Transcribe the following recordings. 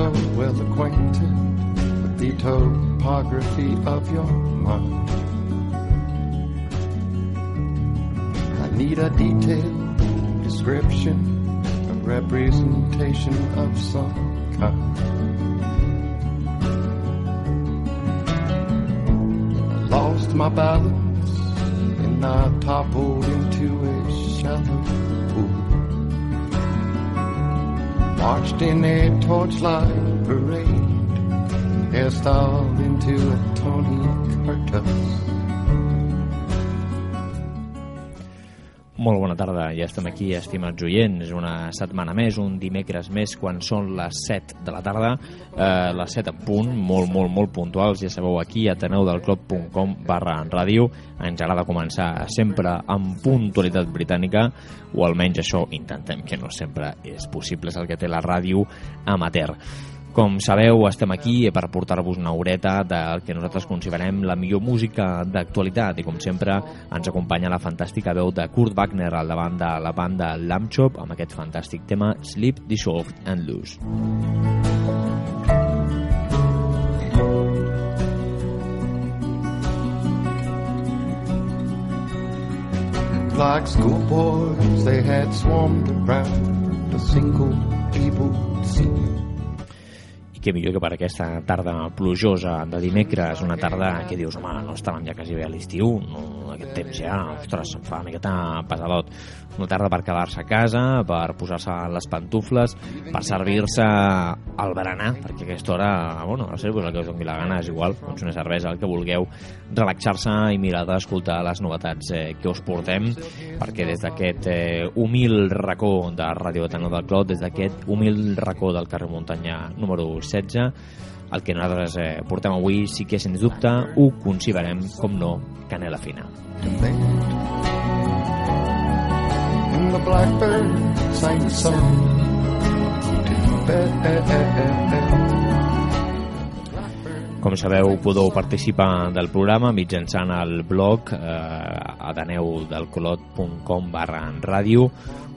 So well acquainted with the topography of your mind. I need a detailed description, a representation of some kind. Lost my balance and I toppled Marched in a torchlight parade, hairstyled into a Tony Curtis. Molt bona tarda, ja estem aquí, estimats oients, una setmana més, un dimecres més, quan són les 7 de la tarda, eh, les 7 en punt, molt, molt, molt puntuals, ja sabeu, aquí a teneudelclub.com barra en ràdio, ens agrada començar sempre amb puntualitat britànica, o almenys això intentem, que no sempre és possible, és el que té la ràdio amateur. Com sabeu, estem aquí per portar-vos una horeta del que nosaltres considerem la millor música d'actualitat i com sempre ens acompanya la fantàstica veu de Kurt Wagner al davant de la banda Lamb Chop amb aquest fantàstic tema Sleep, Dissolved and Loose. Like schoolboys, they had swarmed around a single able scene. I què millor que per aquesta tarda plujosa de dimecres, una tarda que dius, home, no estàvem ja quasi bé a l'estiu, no, aquest temps ja, ostres, se'm fa una miqueta pesadot. Una tarda per quedar-se a casa, per posar-se les pantufles, per servir-se el berenar, perquè a aquesta hora, bueno, no sé, pues el que us doni la gana és igual, doncs una cervesa, el que vulgueu, relaxar-se i mirar d'escoltar les novetats eh, que us portem, perquè des d'aquest eh, humil racó de Ràdio Tano del Clot, des d'aquest humil racó del carrer Muntanyà número 16, el que nosaltres eh, portem avui sí que, sens dubte, ho considerem, com no, canela fina. And the blackbird sang a song. Com sabeu, podeu participar del programa mitjançant el blog eh, adaneudelcolot.com barra ràdio.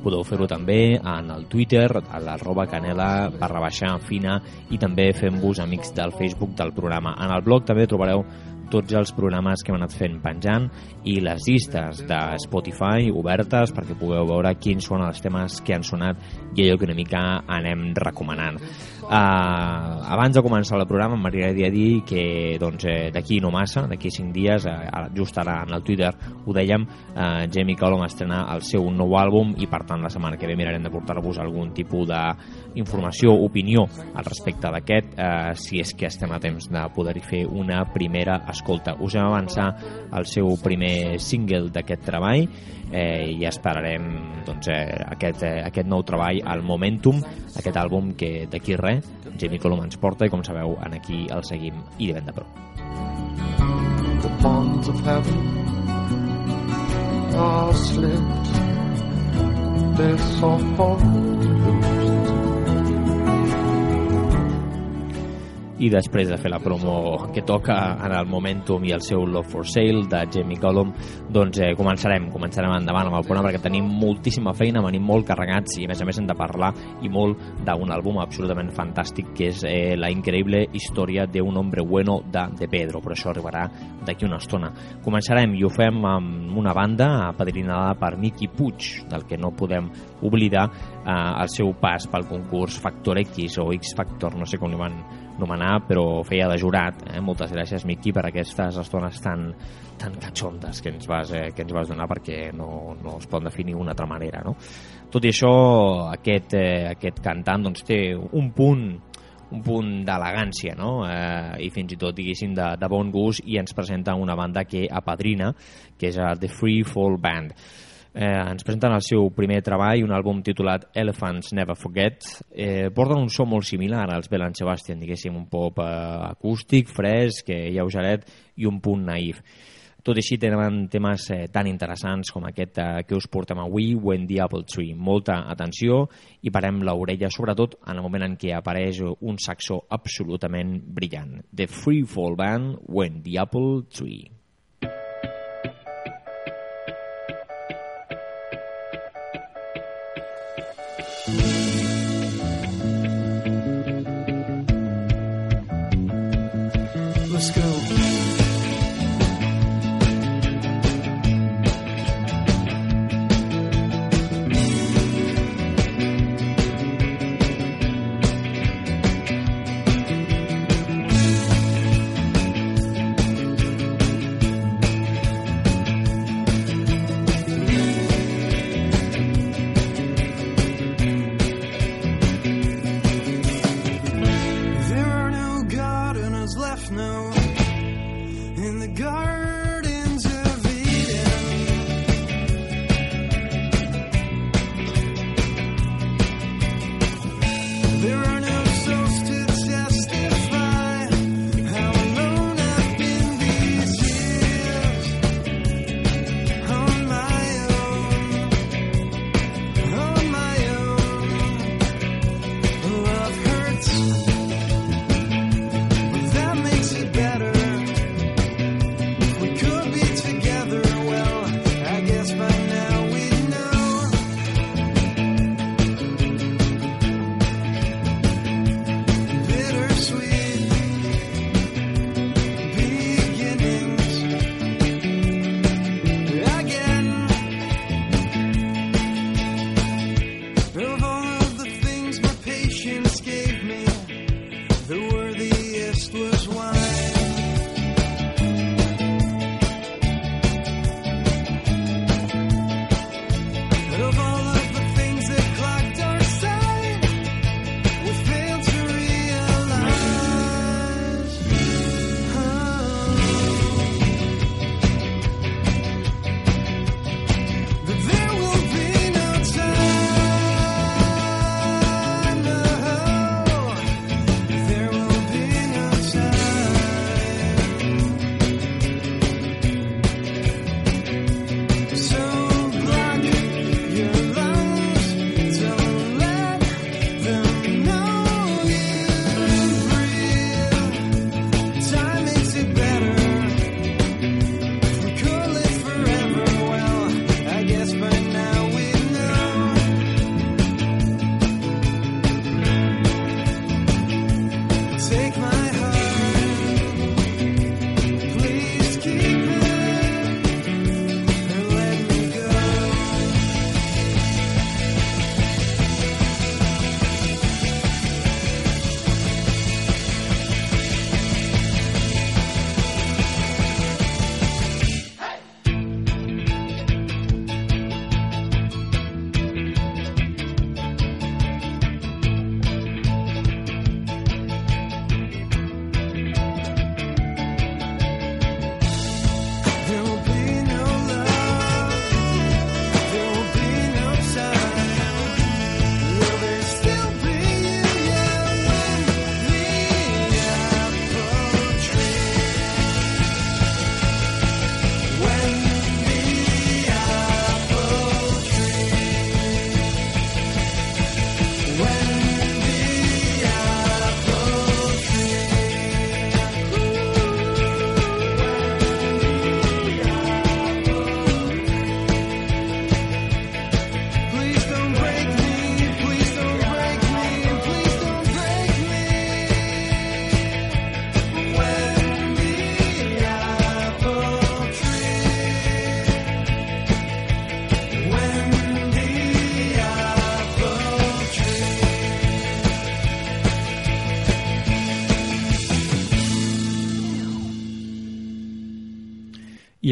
Podeu fer-ho també en el Twitter, a l'arroba canela barra baixa fina i també fent-vos amics del Facebook del programa. En el blog també trobareu tots els programes que hem anat fent penjant i les llistes de Spotify obertes perquè pugueu veure quins són els temes que han sonat i allò que una mica anem recomanant. Uh, abans de començar el programa m'agradaria dir que doncs, eh, no massa, d'aquí 5 dies, eh, just ara en el Twitter ho dèiem, eh, Jamie Cullum estrena el seu nou àlbum i per tant la setmana que ve mirarem de portar-vos algun tipus d'informació, opinió al respecte d'aquest, eh, si és que estem a temps de poder-hi fer una primera escolta. Us hem avançar el seu primer single d'aquest treball eh, i esperarem doncs, eh, aquest, eh, aquest nou treball, el Momentum, aquest àlbum que d'aquí res Jamie Colom ens porta i com sabeu en aquí el seguim i de ben de prop. The of heaven are slipped. They're so i després de fer la promo que toca en el Momentum i el seu Love for Sale de Jamie Cullum, doncs eh, començarem, començarem endavant amb el programa perquè tenim moltíssima feina, venim molt carregats i a més a més hem de parlar i molt d'un àlbum absolutament fantàstic que és eh, la increïble història d'un hombre bueno de, de Pedro, però això arribarà d'aquí una estona. Començarem i ho fem amb una banda apadrinada per Miqui Puig, del que no podem oblidar eh, el seu pas pel concurs Factor X o X Factor, no sé com li van nomenar, però feia de jurat. Eh? Moltes gràcies, Miqui, per aquestes estones tan, tan catxondes que ens vas, eh, que ens vas donar perquè no, no es pot definir d'una altra manera. No? Tot i això, aquest, eh, aquest cantant doncs, té un punt un punt d'elegància no? eh, i fins i tot diguéssim de, de bon gust i ens presenta una banda que apadrina que és el The Free Fall Band eh, ens presenten el seu primer treball, un àlbum titulat Elephants Never Forget. Eh, porten un so molt similar als Bell Sebastian, diguéssim, un pop eh, acústic, fresc, eh, lleugeret i un punt naïf. Tot i així tenen temes eh, tan interessants com aquest eh, que us portem avui, When the Apple Tree. Molta atenció i parem l'orella, sobretot en el moment en què apareix un saxo absolutament brillant. The Free Fall Band, When the Apple Tree.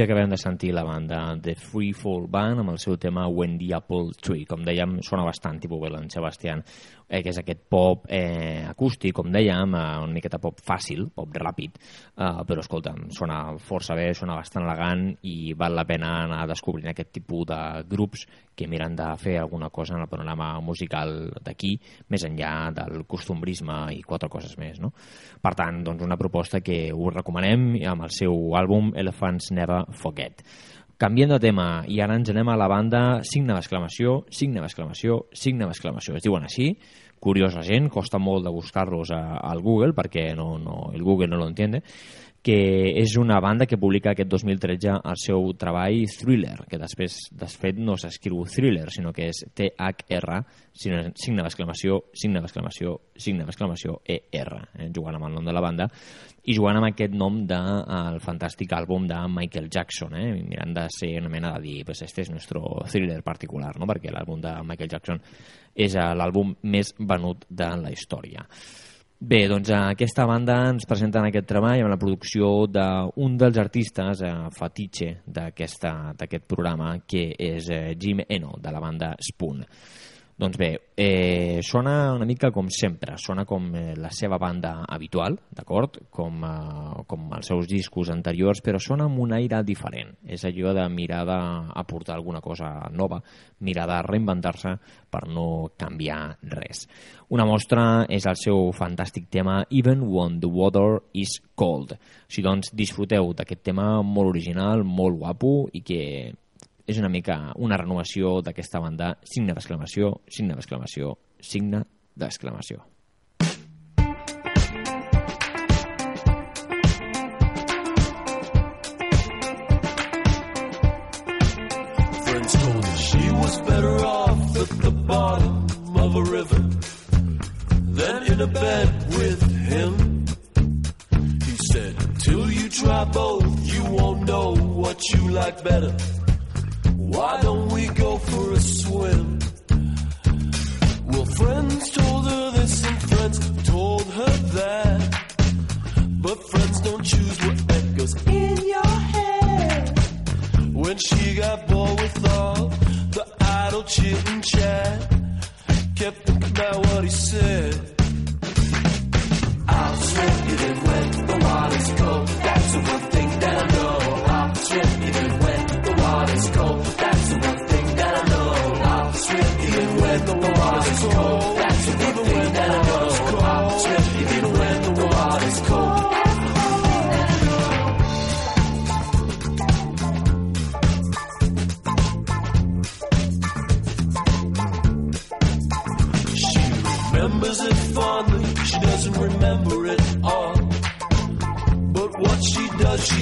Acabem de sentir la banda The Free Fall Band amb el seu tema When the Apple Tree. Com dèiem, sona bastant tipus Belen Sebastián, eh, que és aquest pop eh, acústic, com dèiem, eh, una miqueta pop fàcil, pop ràpid, eh, però escolta'm, sona força bé, sona bastant elegant i val la pena anar descobrint aquest tipus de grups que miren de fer alguna cosa en el panorama musical d'aquí, més enllà del costumbrisme i quatre coses més. No? Per tant, doncs una proposta que us recomanem amb el seu àlbum Elephants Never Forget. Canviem de tema i ara ens anem a la banda signe d'exclamació, signe d'exclamació, signe d'exclamació. Es diuen així, curiosa gent, costa molt de buscar-los al Google perquè no, no, el Google no lo entiende, que és una banda que publica aquest 2013 el seu treball Thriller, que després, de fet, no s'escriu Thriller, sinó que és T-H-R, signe d'exclamació, signe d'exclamació, signe d'exclamació, E-R, eh, jugant amb el nom de la banda, i jugant amb aquest nom del de, fantàstic àlbum de Michael Jackson, eh, mirant de ser una mena de dir, pues este és nuestro thriller particular, no? perquè l'àlbum de Michael Jackson és l'àlbum més venut de la història. Bé, doncs aquesta banda ens presenta en aquest treball amb la producció d'un dels artistes eh, fetitxe d'aquest programa, que és eh, Jim Eno, de la banda Spoon. Doncs bé, eh, sona una mica com sempre, sona com eh, la seva banda habitual, d'acord? Com, eh, com els seus discos anteriors, però sona amb un aire diferent. És allò de mirar d'aportar alguna cosa nova, mirar de reinventar-se per no canviar res. Una mostra és el seu fantàstic tema Even When the Water is Cold. Sigui, doncs, disfruteu d'aquest tema molt original, molt guapo i que és una mica una renovació d'aquesta banda, signe d'exclamació, signe d'exclamació, signe d'exclamació. Friends she was better off at the bottom of a river than in a bed with him. He said, till you try both, you won't know what you like better. Why don't we go for a swim? Well, friends told her this and friends told her that. But friends don't choose what echoes in your head. When she got bored with all the idle chit and chat, kept thinking about what he said. I'll swim even when the cold. That's thing that I know. Even when the water's cold. She remembers it fondly. She doesn't remember it all. But what she does, she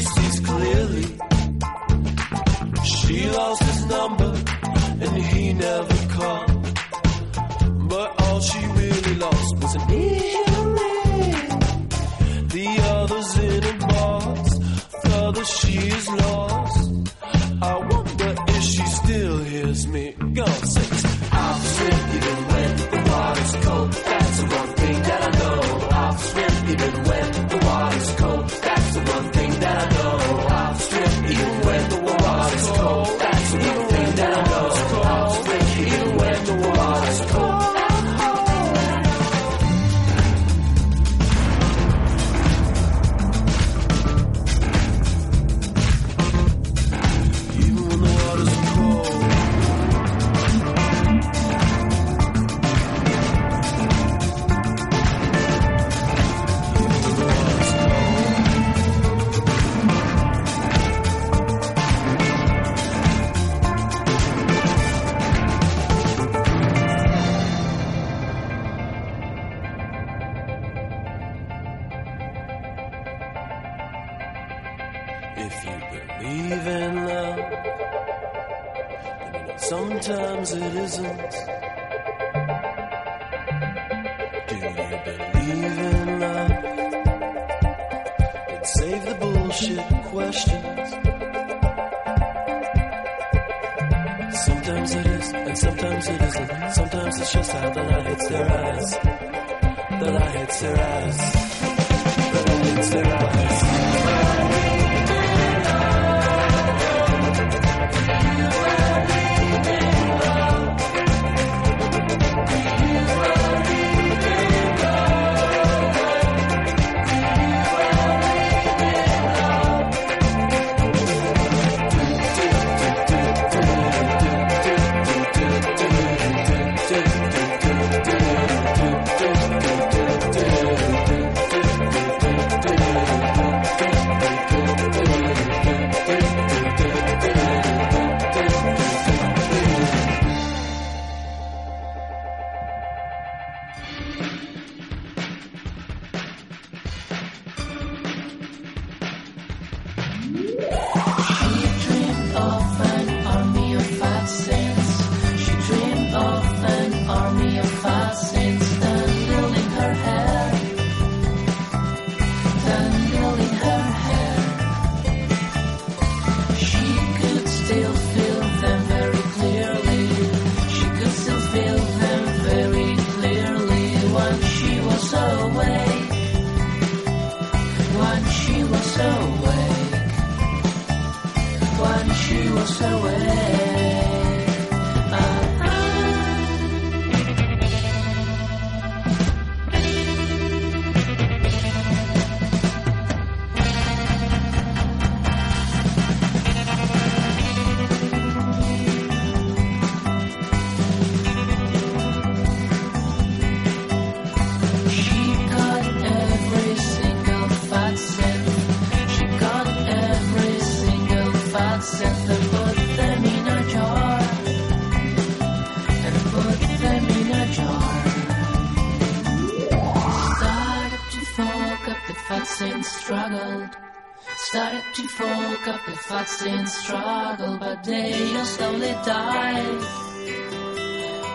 Started to folk up the thoughts in struggle, but they all slowly died.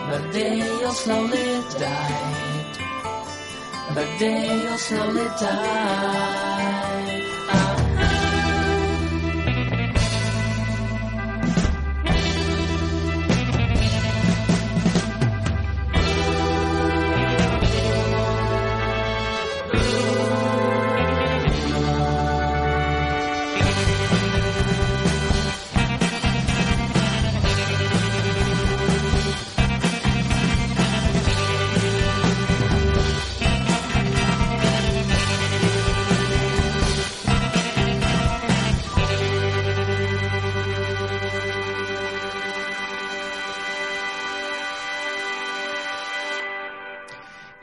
But they all slowly died. But they all slowly died.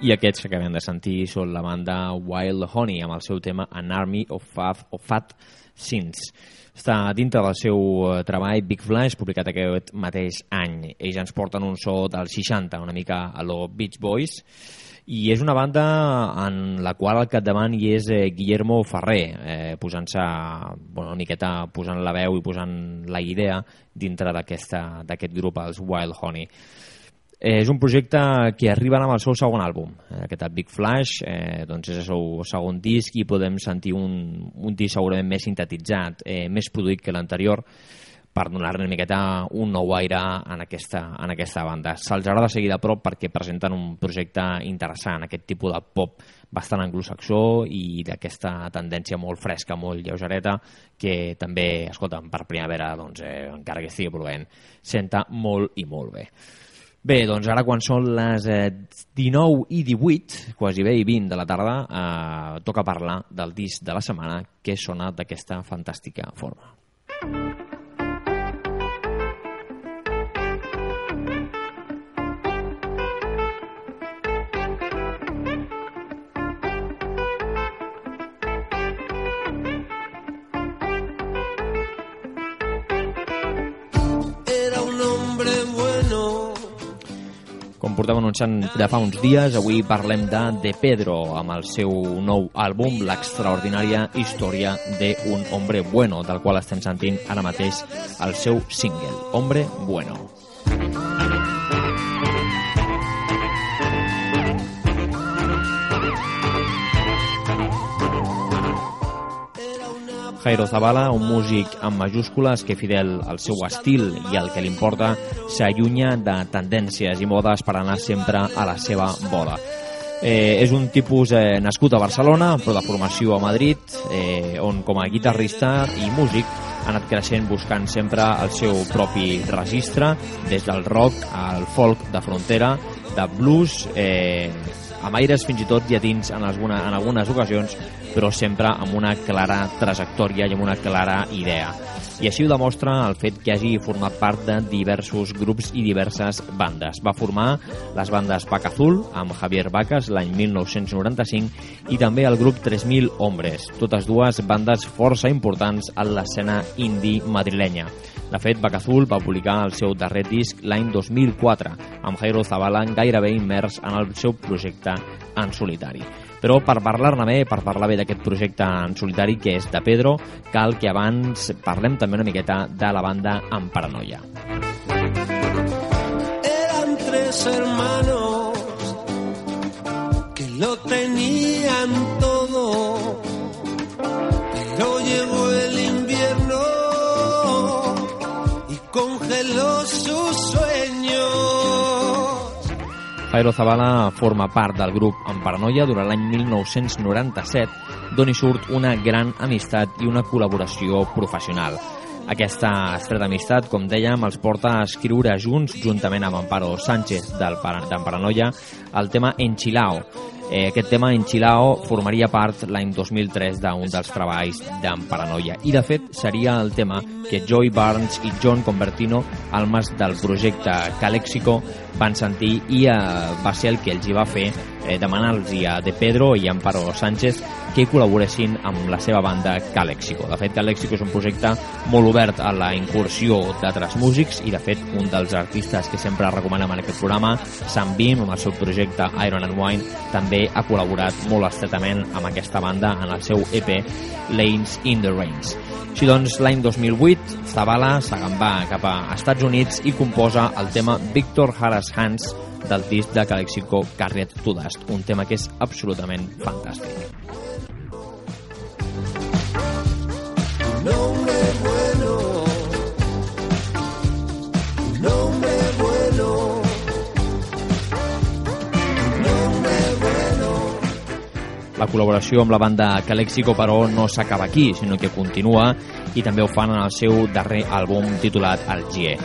I aquests que acabem de sentir són la banda Wild Honey amb el seu tema An Army of Fat, of Fat Sins. Està dintre del seu eh, treball Big Flash, publicat aquest mateix any. Ells ens porten un so dels 60, una mica a lo Beach Boys, i és una banda en la qual al capdavant hi és eh, Guillermo Ferrer, eh, posant-se bueno, una miqueta posant la veu i posant la idea dintre d'aquest grup, els Wild Honey. Eh, és un projecte que arriba amb el seu segon àlbum, eh, aquest Big Flash, eh, doncs és el seu segon disc i podem sentir un, un disc segurament més sintetitzat, eh, més produït que l'anterior, per donar-ne una miqueta un nou aire en aquesta, en aquesta banda. Se'ls de seguir de prop perquè presenten un projecte interessant, aquest tipus de pop bastant anglosaxó i d'aquesta tendència molt fresca, molt lleugereta, que també, escolta, per primavera, doncs, eh, encara que estigui plovent, senta molt i molt bé. Bé, doncs ara quan són les eh, 19 i 18, quasi bé i 20 de la tarda, eh, toca parlar del disc de la setmana que sona d'aquesta fantàstica forma. Portem anunciant de fa uns dies, avui parlem de De Pedro, amb el seu nou àlbum, l'extraordinària història d'un hombre bueno, del qual estem sentint ara mateix el seu single, Hombre Bueno. Jairo Zavala, un músic amb majúscules que fidel al seu estil i el que li importa s'allunya de tendències i modes per anar sempre a la seva bola. Eh, és un tipus eh, nascut a Barcelona, però de formació a Madrid, eh, on com a guitarrista i músic ha anat creixent buscant sempre el seu propi registre, des del rock al folk de frontera, de blues, eh, amb aires fins i tot llatins en, alguna, en algunes ocasions, però sempre amb una clara trajectòria i amb una clara idea. I així ho demostra el fet que hagi format part de diversos grups i diverses bandes. Va formar les bandes Pac Azul amb Javier Vacas l'any 1995 i també el grup 3.000 Hombres, totes dues bandes força importants en l'escena indie madrilenya. De fet, Bac Azul va publicar el seu darrer disc l'any 2004, amb Jairo Zavala gairebé immers en el seu projecte en solitari. Però per parlar-ne bé, per parlar bé d'aquest projecte en solitari que és de Pedro, cal que abans parlem també una miqueta de la banda En Paranoia. Eran tres hermanos que lo tenían Jairo Zavala forma part del grup En Paranoia durant l'any 1997, d'on hi surt una gran amistat i una col·laboració professional. Aquesta estreta amistat, com dèiem, els porta a escriure junts, juntament amb Amparo Sánchez del d'en Paranoia, el tema Enchilao. Eh, aquest tema Enchilao formaria part l'any 2003 d'un dels treballs d'en Paranoia. I, de fet, seria el tema que Joy Barnes i John Convertino, almes del projecte Calexico, van sentir i eh, va ser el que els hi va fer eh, demanar-los a De Pedro i Amparo Sánchez que col·laboressin amb la seva banda Calexico. De fet, Calexico és un projecte molt obert a la incursió d'altres músics i, de fet, un dels artistes que sempre recomanem en aquest programa, Sam Beam, amb el seu projecte Iron and Wine, també ha col·laborat molt estretament amb aquesta banda en el seu EP Lanes in the Rains. Així doncs, l'any 2008, Zavala va cap a Estats Units i composa el tema Victor Harris Hands del disc de Calexico Carried to Dust, un tema que és absolutament fantàstic. nombre bueno, nombre bueno, nombre bueno. La col·laboració amb la banda Calexico, però, no s'acaba aquí, sinó que continua i també ho fan en el seu darrer àlbum titulat Algier.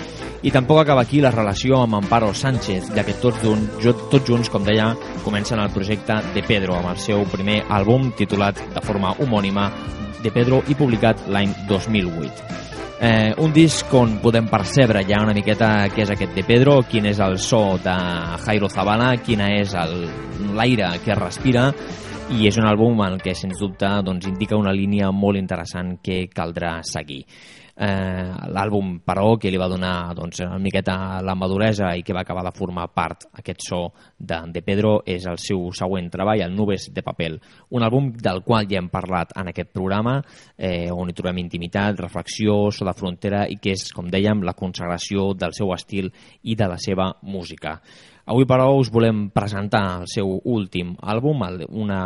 I tampoc acaba aquí la relació amb Amparo Sánchez, ja que tots, d'un, tots junts, com deia, comencen el projecte de Pedro amb el seu primer àlbum titulat de forma homònima de Pedro i publicat l'any 2008. Eh, un disc on podem percebre ja una miqueta què és aquest de Pedro, quin és el so de Jairo Zavala, quina és l'aire que respira i és un àlbum en què sens dubte doncs, indica una línia molt interessant que caldrà seguir eh, l'àlbum però que li va donar doncs, una miqueta la maduresa i que va acabar de formar part aquest so de, de Pedro és el seu següent treball, el Nubes de Papel un àlbum del qual ja hem parlat en aquest programa eh, on hi trobem intimitat, reflexió, so de frontera i que és, com dèiem, la consagració del seu estil i de la seva música Avui, però, us volem presentar el seu últim àlbum, una,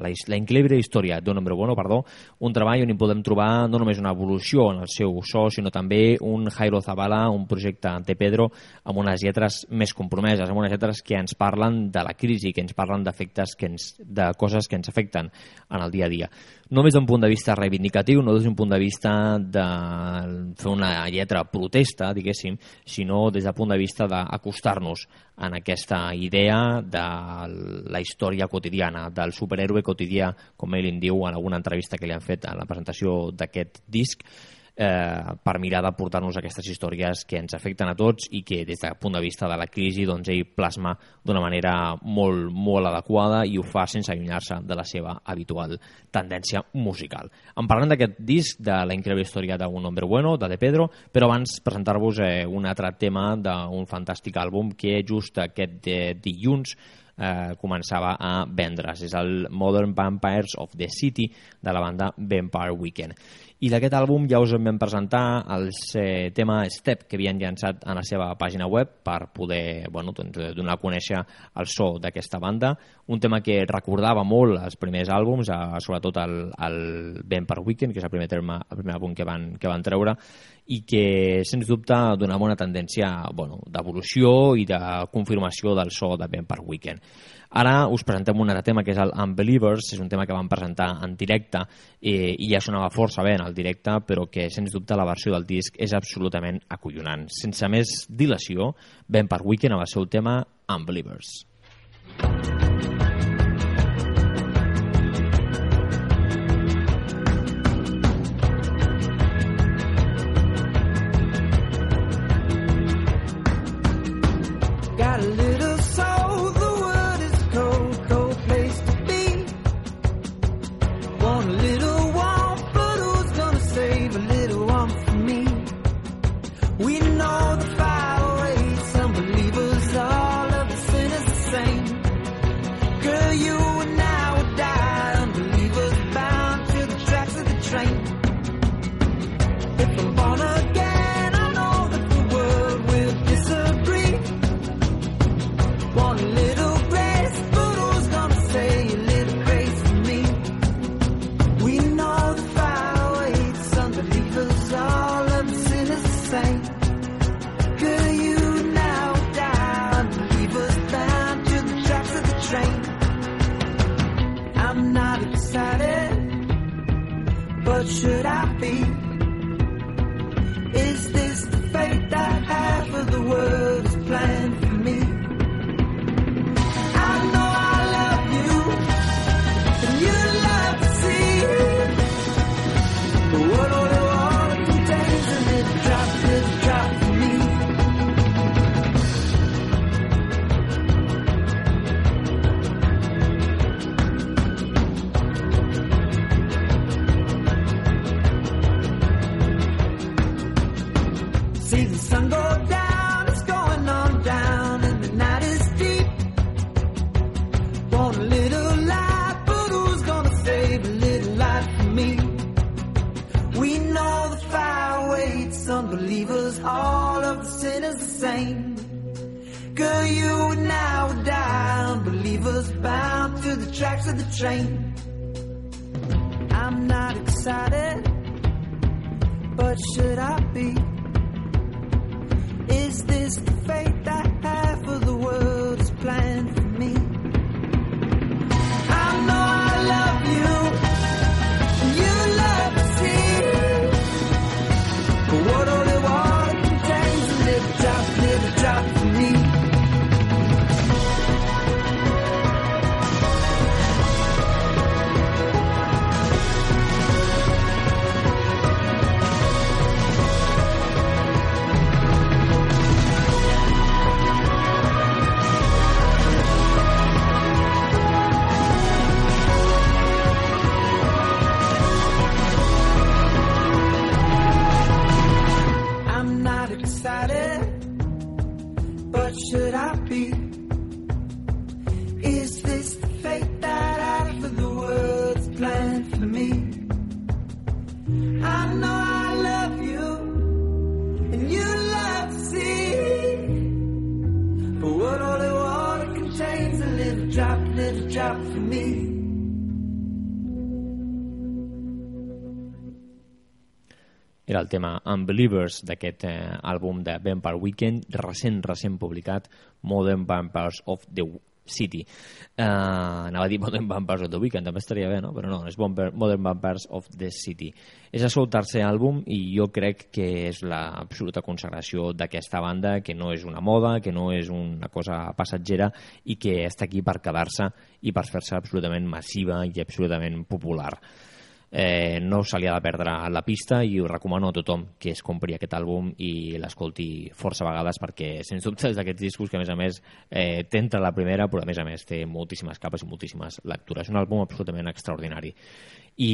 la, la increïble història d'un hombre bueno, perdó, un treball on hi podem trobar no només una evolució en el seu so, sinó també un Jairo Zavala, un projecte de Pedro, amb unes lletres més compromeses, amb unes lletres que ens parlen de la crisi, que ens parlen d'efectes, que ens, de coses que ens afecten en el dia a dia no des d'un punt de vista reivindicatiu, no des d'un punt de vista de fer una lletra protesta, diguéssim, sinó des del punt de vista d'acostar-nos en aquesta idea de la història quotidiana, del superhéroe quotidià, com ell en diu en alguna entrevista que li han fet a la presentació d'aquest disc, eh, per mirar de portar-nos aquestes històries que ens afecten a tots i que des del punt de vista de la crisi doncs, ell plasma d'una manera molt, molt adequada i ho fa sense allunyar-se de la seva habitual tendència musical. En parlant d'aquest disc de la increïble història d'un hombre bueno, de De Pedro, però abans presentar-vos eh, un altre tema d'un fantàstic àlbum que just aquest de dilluns eh, començava a vendre's. És el Modern Vampires of the City de la banda Vampire Weekend i d'aquest àlbum ja us vam presentar el eh, tema Step que havien llançat a la seva pàgina web per poder bueno, doncs, donar a conèixer el so d'aquesta banda un tema que recordava molt els primers àlbums, eh, sobretot el, el Ben per Weekend, que és el primer, terme, el primer àlbum que van, que van treure i que sens dubte donava una tendència bueno, d'evolució i de confirmació del so de Ben per Weekend Ara us presentem un altre tema que és el Unbelievers, és un tema que vam presentar en directe eh, i ja sonava força bé en el directe, però que sens dubte la versió del disc és absolutament acollonant. Sense més dilació, ben per Weekend amb el seu tema Unbelievers. Unbelievers. Tema Unbelievers d'aquest eh, àlbum de Vampire Weekend, recent, recent publicat, Modern Vampires of the City. Uh, anava a dir Modern Vampires of the Weekend, també estaria bé, no? Però no, és Modern Vampires of the City. És el seu tercer àlbum i jo crec que és l'absoluta consagració d'aquesta banda, que no és una moda, que no és una cosa passatgera i que està aquí per quedar-se i per fer-se absolutament massiva i absolutament popular eh, no se li ha de perdre la pista i ho recomano a tothom que es compri aquest àlbum i l'escolti força vegades perquè sens dubte és d'aquests discos que a més a més eh, t'entra la primera però a més a més té moltíssimes capes i moltíssimes lectures. És un àlbum absolutament extraordinari. I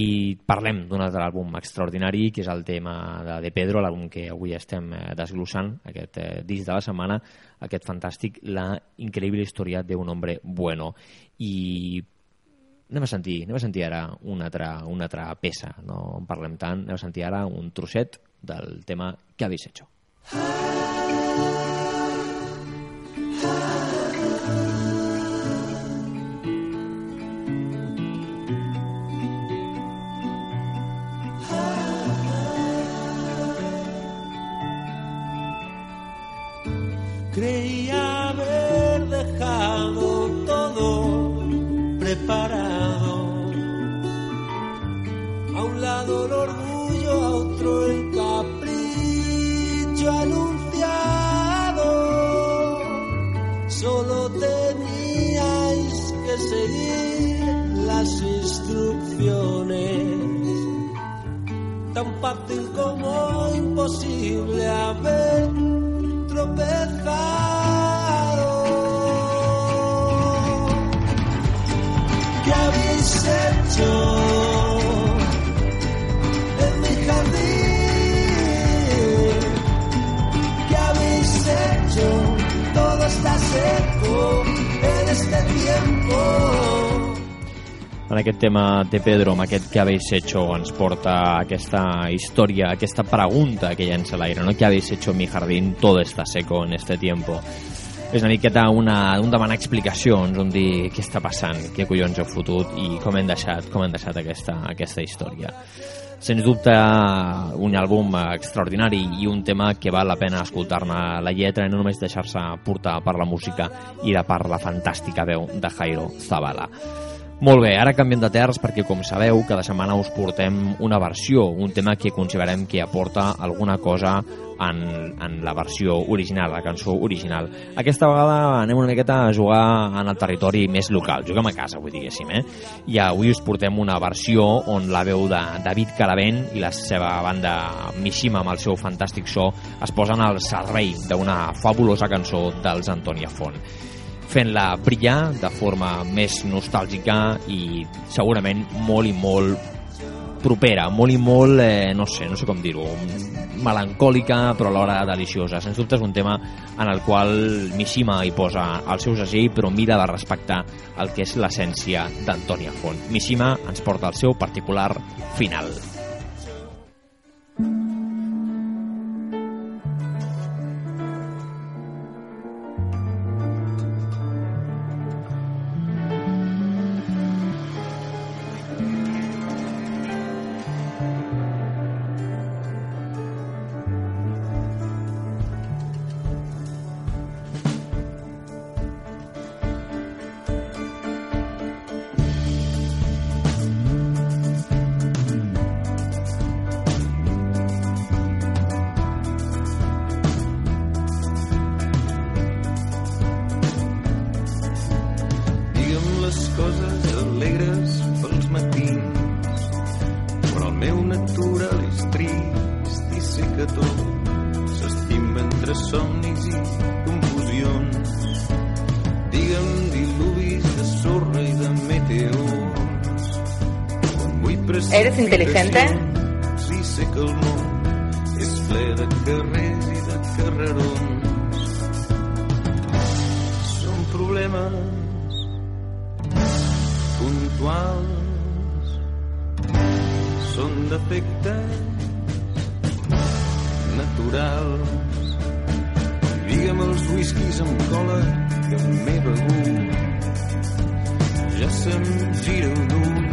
parlem d'un altre àlbum extraordinari que és el tema de De Pedro l'àlbum que avui estem eh, desglossant aquest eh, disc de la setmana aquest fantàstic La increïble història d'un hombre bueno. I anem a sentir, anem a sentir ara una altra, una altra peça, no en parlem tant, anem a sentir ara un trosset del tema que habéis hecho. Creía instrucciones. Tan fácil como imposible En aquest tema de Pedro, amb aquest que habéis hecho, ens porta aquesta història, aquesta pregunta que llença a l'aire, no? ¿Qué habéis hecho en mi jardín? Todo está seco en este tiempo. És una miqueta una, un demanar explicacions, un dir què està passant, què collons heu fotut i com hem deixat, com hem deixat aquesta, aquesta història. Sens dubte, un àlbum extraordinari i un tema que val la pena escoltar-ne la lletra i no només deixar-se portar per la música i de per la fantàstica veu de Jairo Zavala. Molt bé, ara canviem de terç perquè, com sabeu, cada setmana us portem una versió, un tema que considerem que aporta alguna cosa en, en la versió original, la cançó original. Aquesta vegada anem una miqueta a jugar en el territori més local, juguem a casa, vull diguéssim, eh? I avui us portem una versió on la veu de David Calavent i la seva banda Mishima amb el seu fantàstic so es posen al servei d'una fabulosa cançó dels Antònia Font fent-la brillar de forma més nostàlgica i segurament molt i molt propera, molt i molt, eh, no sé, no sé com dir-ho, melancòlica però alhora deliciosa. Sens dubte és un tema en el qual Mishima hi posa el seu segell però mira de respectar el que és l'essència d'Antònia Font. Mishima ens porta el seu particular final. les el món és ple de carrers i de carrerons. Són problemes puntuals, són defectes naturals. Digue'm els whiskies amb cola que m'he begut. Ja se'm gira un ull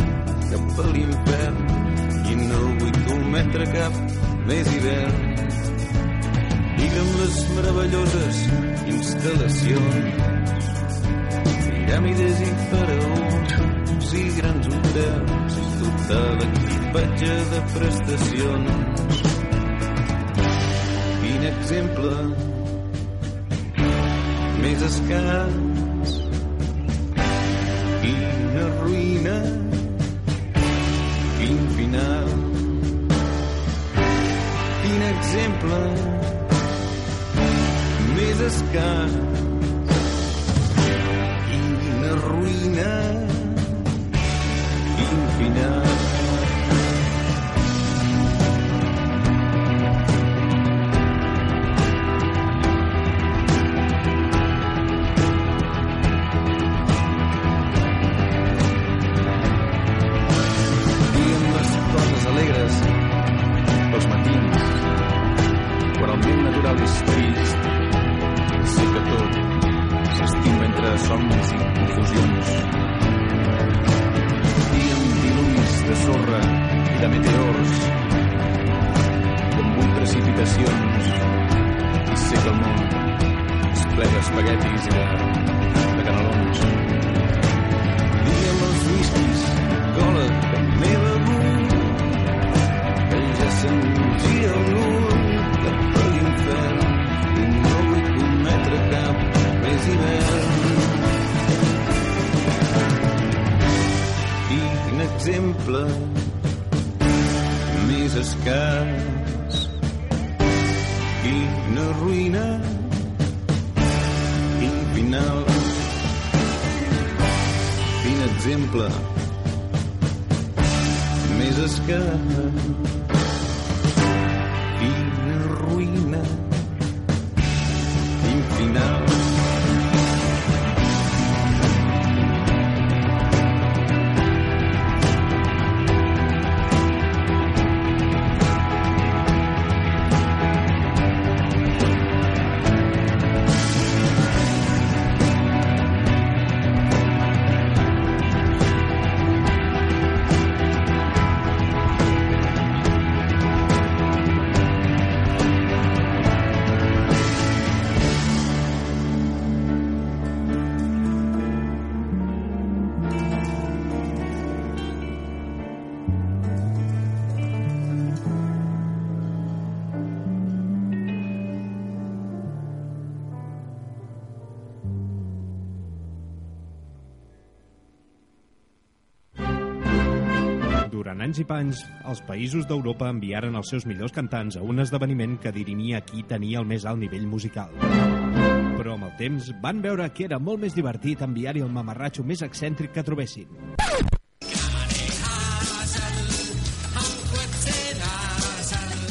cap a l'infern i no vull cometre cap més hivern. Digue'm les meravelloses instal·lacions, piràmides i faraons i grans hotels, tot l'equipatge de prestacions. Quin exemple més escàs, final. Quin exemple més escàs, quina ruïna, quin ple d'espaguetis i de, de canelons. Digue'm els whiskies, cola begut, que ja se'm gira l'ull a l'infern i no vull cometre cap més hivern. Quin exemple més escàs, quina ruïna, exemple. Més escàs. Quina ruïna, quin anys i panys, els països d'Europa enviaren els seus millors cantants a un esdeveniment que dirimia qui tenia el més alt nivell musical. Però amb el temps van veure que era molt més divertit enviar-hi el mamarratxo més excèntric que trobessin.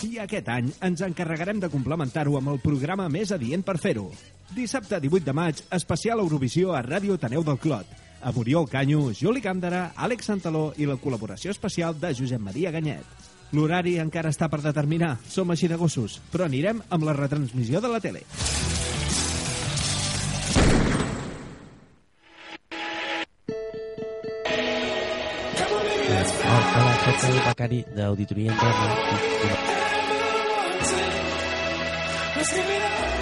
I aquest any ens encarregarem de complementar-ho amb el programa més adient per fer-ho. Dissabte 18 de maig, especial Eurovisió a Ràdio Taneu del Clot, amb Oriol Canyo, Juli Càndara, Àlex Santaló i la col·laboració especial de Josep Maria Ganyet. L'horari encara està per determinar, som així de gossos, però anirem amb la retransmissió de la tele. Hola, becari d'auditoria interna. I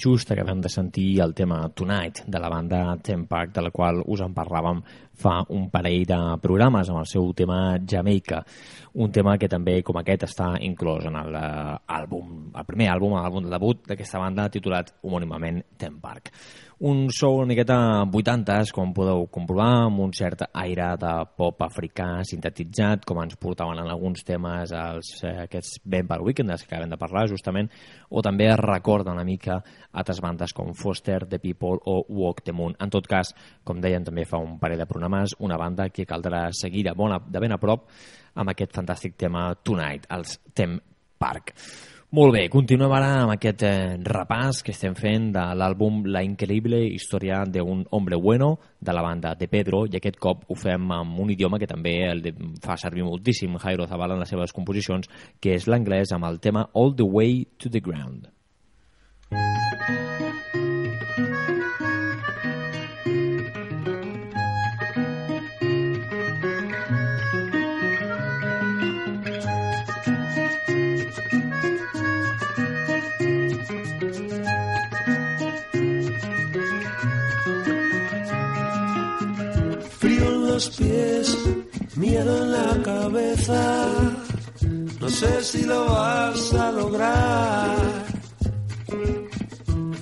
just acabem de sentir el tema Tonight de la banda Ten Park, de la qual us en parlàvem fa un parell de programes amb el seu tema Jamaica. Un tema que també, com aquest, està inclòs en l'àlbum, el primer àlbum, l'àlbum de debut d'aquesta banda titulat homònimament Ten Park un sou una miqueta 80s, com podeu comprovar, amb un cert aire de pop africà sintetitzat, com ens portaven en alguns temes els, eh, aquests Vampire Weekend, que acabem de parlar, justament, o també es recorda una mica altres bandes com Foster, The People o Walk the Moon. En tot cas, com deien també fa un parell de programes, una banda que caldrà seguir de, bona, de ben a prop amb aquest fantàstic tema Tonight, els Tem Park. Molt bé, continuem ara amb aquest eh, repàs que estem fent de l'àlbum La increïble història d'un hombre bueno de la banda de Pedro i aquest cop ho fem amb un idioma que també el fa servir moltíssim Jairo Zavala en les seves composicions, que és l'anglès amb el tema All the Way to the Ground. Frío en pies, miedo en la cabeza. No sé si lo vas a lograr.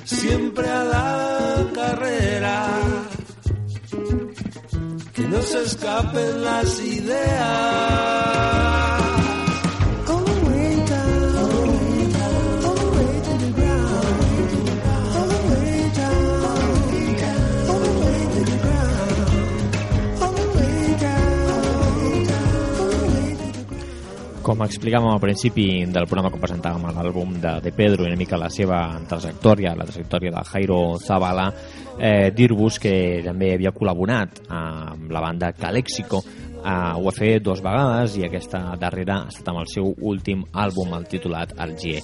Siempre a la carrera. Que no se escapen las ideas. Com explicàvem al principi del programa quan presentàvem l'àlbum de, de Pedro i una mica la seva trajectòria, la trajectòria de Jairo Zavala, eh, dir-vos que també havia col·laborat amb la banda Calexico, eh, ho va fer dues vegades i aquesta darrera ha estat amb el seu últim àlbum, el titulat Algier.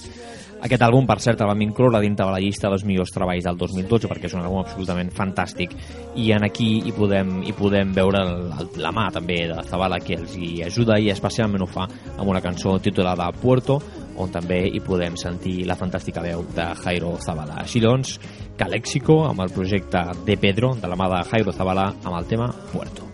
Aquest àlbum, per cert, el vam incloure dintre de la llista dels millors treballs del 2012 perquè és un àlbum absolutament fantàstic i en aquí hi podem, hi podem veure el, la mà també de Zabala que els hi ajuda i especialment ho fa amb una cançó titulada Puerto on també hi podem sentir la fantàstica veu de Jairo Zabala. Així doncs, Calexico amb el projecte de Pedro de la mà de Jairo Zabala amb el tema Puerto.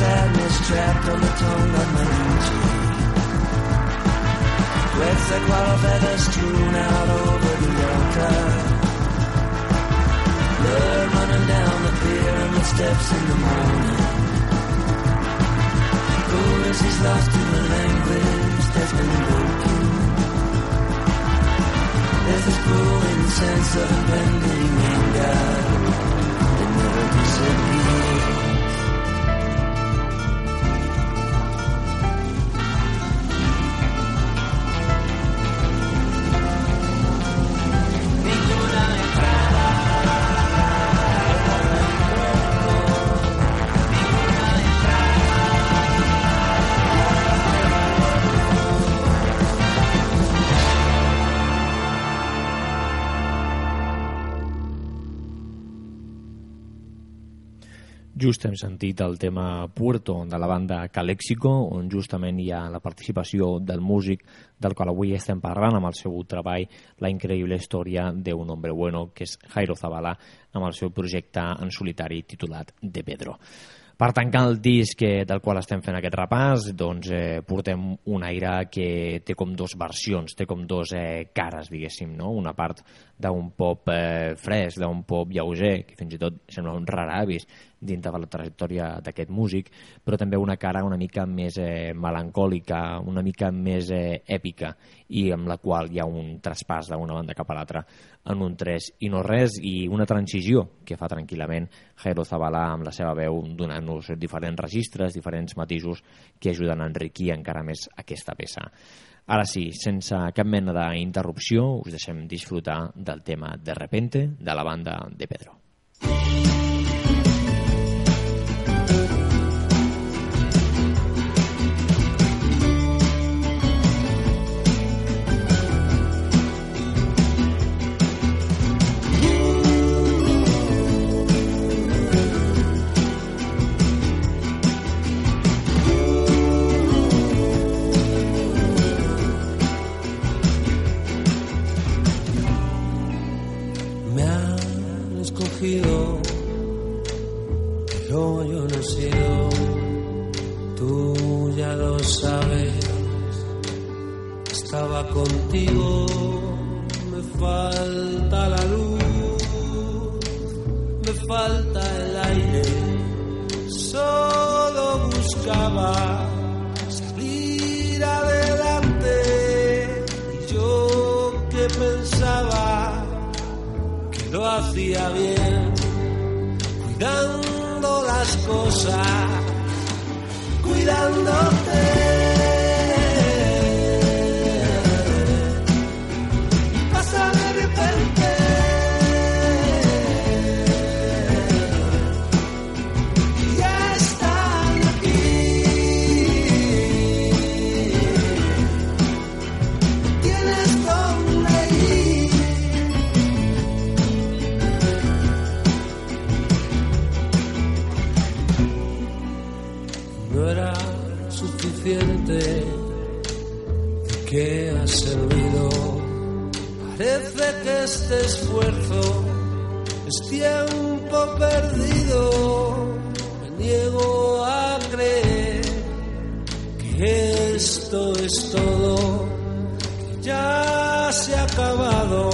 sadness trapped on the tongue of my the a feathers strewn out over the delta. Blood running down the pier and the steps in the morning. Is lost in the language that's been broken. There's this of bending. Just hem sentit el tema Puerto de la banda Calexico, on justament hi ha la participació del músic del qual avui estem parlant amb el seu treball La increïble història d'un hombre bueno, que és Jairo Zavala, amb el seu projecte en solitari titulat De Pedro. Per tancar el disc eh, del qual estem fent aquest repàs, doncs eh, portem un aire que té com dos versions, té com dos eh, cares, diguéssim, no? Una part d'un pop eh, fresc, d'un pop lleuger, que fins i tot sembla un rar avis dintre de la trajectòria d'aquest músic, però també una cara una mica més eh, melancòlica, una mica més eh, èpica, i amb la qual hi ha un traspàs d'una banda cap a l'altra en un tres i no res, i una transició que fa tranquil·lament Jairo Zavala amb la seva veu donant-nos diferents registres, diferents matisos que ajuden a enriquir encara més aquesta peça. Ara sí, sense cap mena d'interrupció, us deixem disfrutar del tema De Repente de la banda de Pedro. Me es tiempo perdido. Me niego a creer que esto es todo, que ya se ha acabado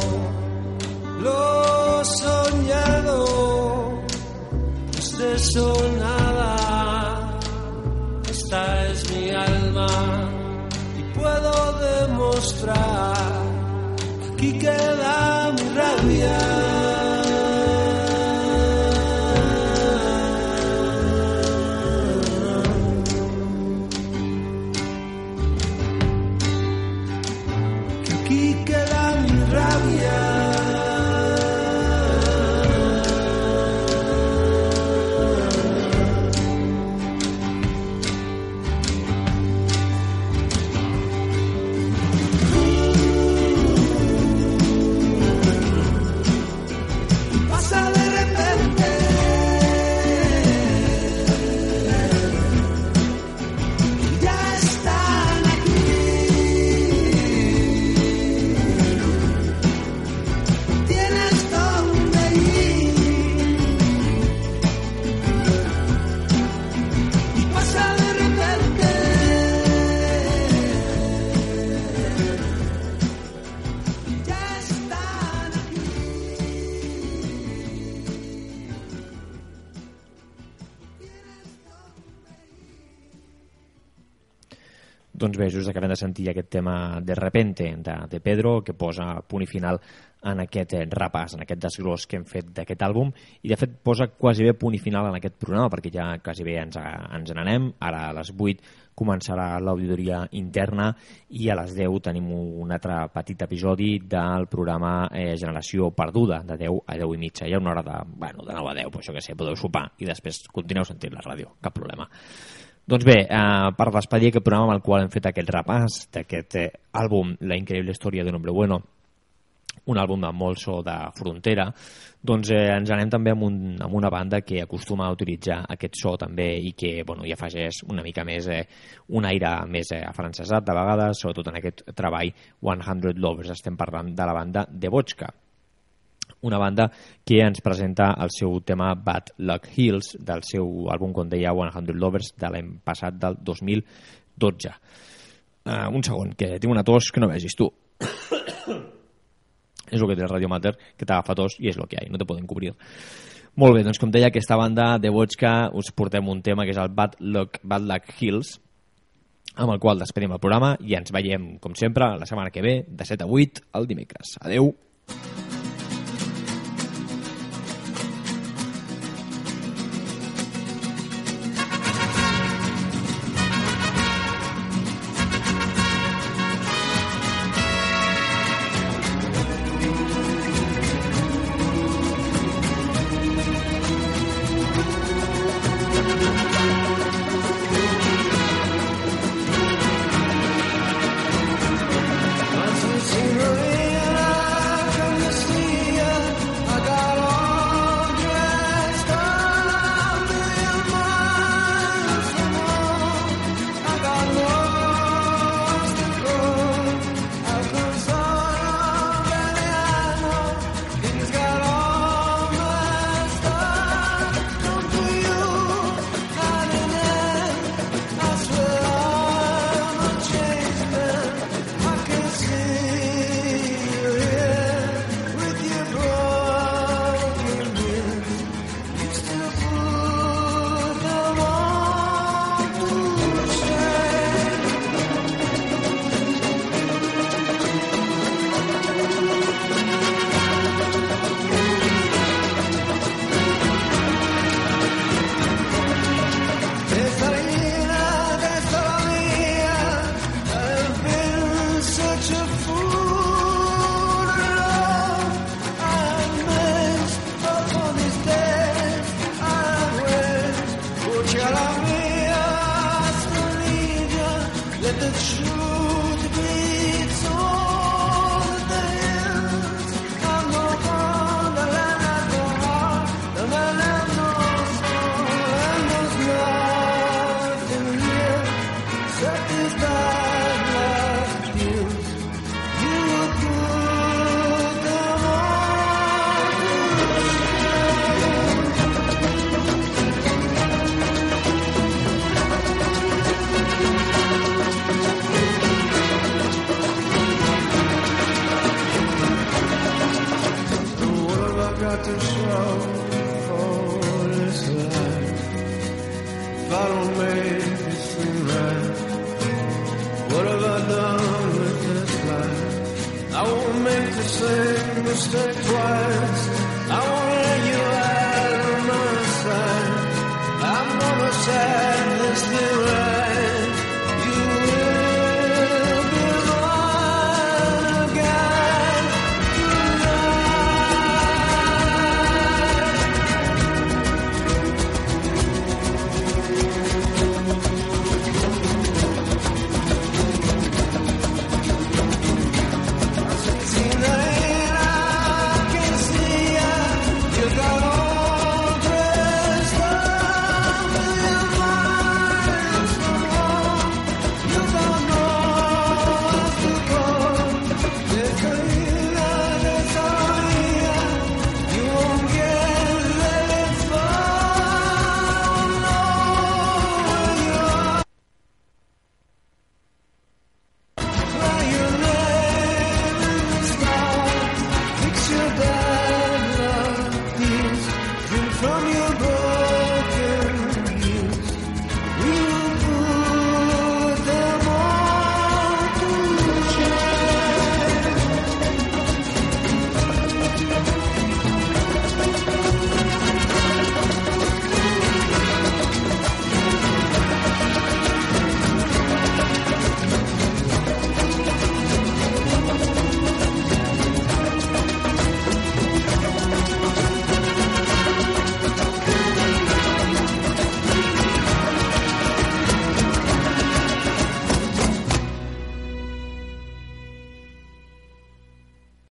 lo soñado. No es de eso nada esta es mi alma y puedo demostrar aquí queda Bé, just acabem de sentir aquest tema de repente de, de Pedro, que posa punt i final en aquest eh, repàs, en aquest desglòs que hem fet d'aquest àlbum, i de fet posa quasi bé punt i final en aquest programa, perquè ja quasi bé ens, ens n'anem, ara a les 8 començarà l'auditoria interna i a les 10 tenim un altre petit episodi del programa eh, Generació Perduda, de 10 a 10 i mitja. Hi ha una hora de, bueno, de 9 a 10, però això que sé, podeu sopar i després continueu sentint la ràdio, cap problema. Doncs bé, eh, per despedir aquest programa amb el qual hem fet aquest repàs d'aquest eh, àlbum La increïble història d'un hombre bueno, un àlbum de molt so de frontera, doncs eh, ens anem també amb, un, amb una banda que acostuma a utilitzar aquest so també i que bueno, hi afegeix una mica més eh, un aire més eh, afrancesat de vegades, sobretot en aquest treball 100 Lovers, estem parlant de la banda de Vodka una banda que ens presenta el seu tema Bad Luck Hills del seu àlbum, com deia, 100 Lovers de l'any passat, del 2012 uh, un segon, que tinc una tos que no vegis tu és el que té el Radio Mater, que t'agafa tos i és el que hi ha, no te poden cobrir. Molt bé, doncs com deia, aquesta banda de Vodka us portem un tema que és el Bad Luck, Bad Luck Hills, amb el qual despedim el programa i ens veiem, com sempre, la setmana que ve, de 7 a 8, el dimecres. Adeu! Same mistake twice.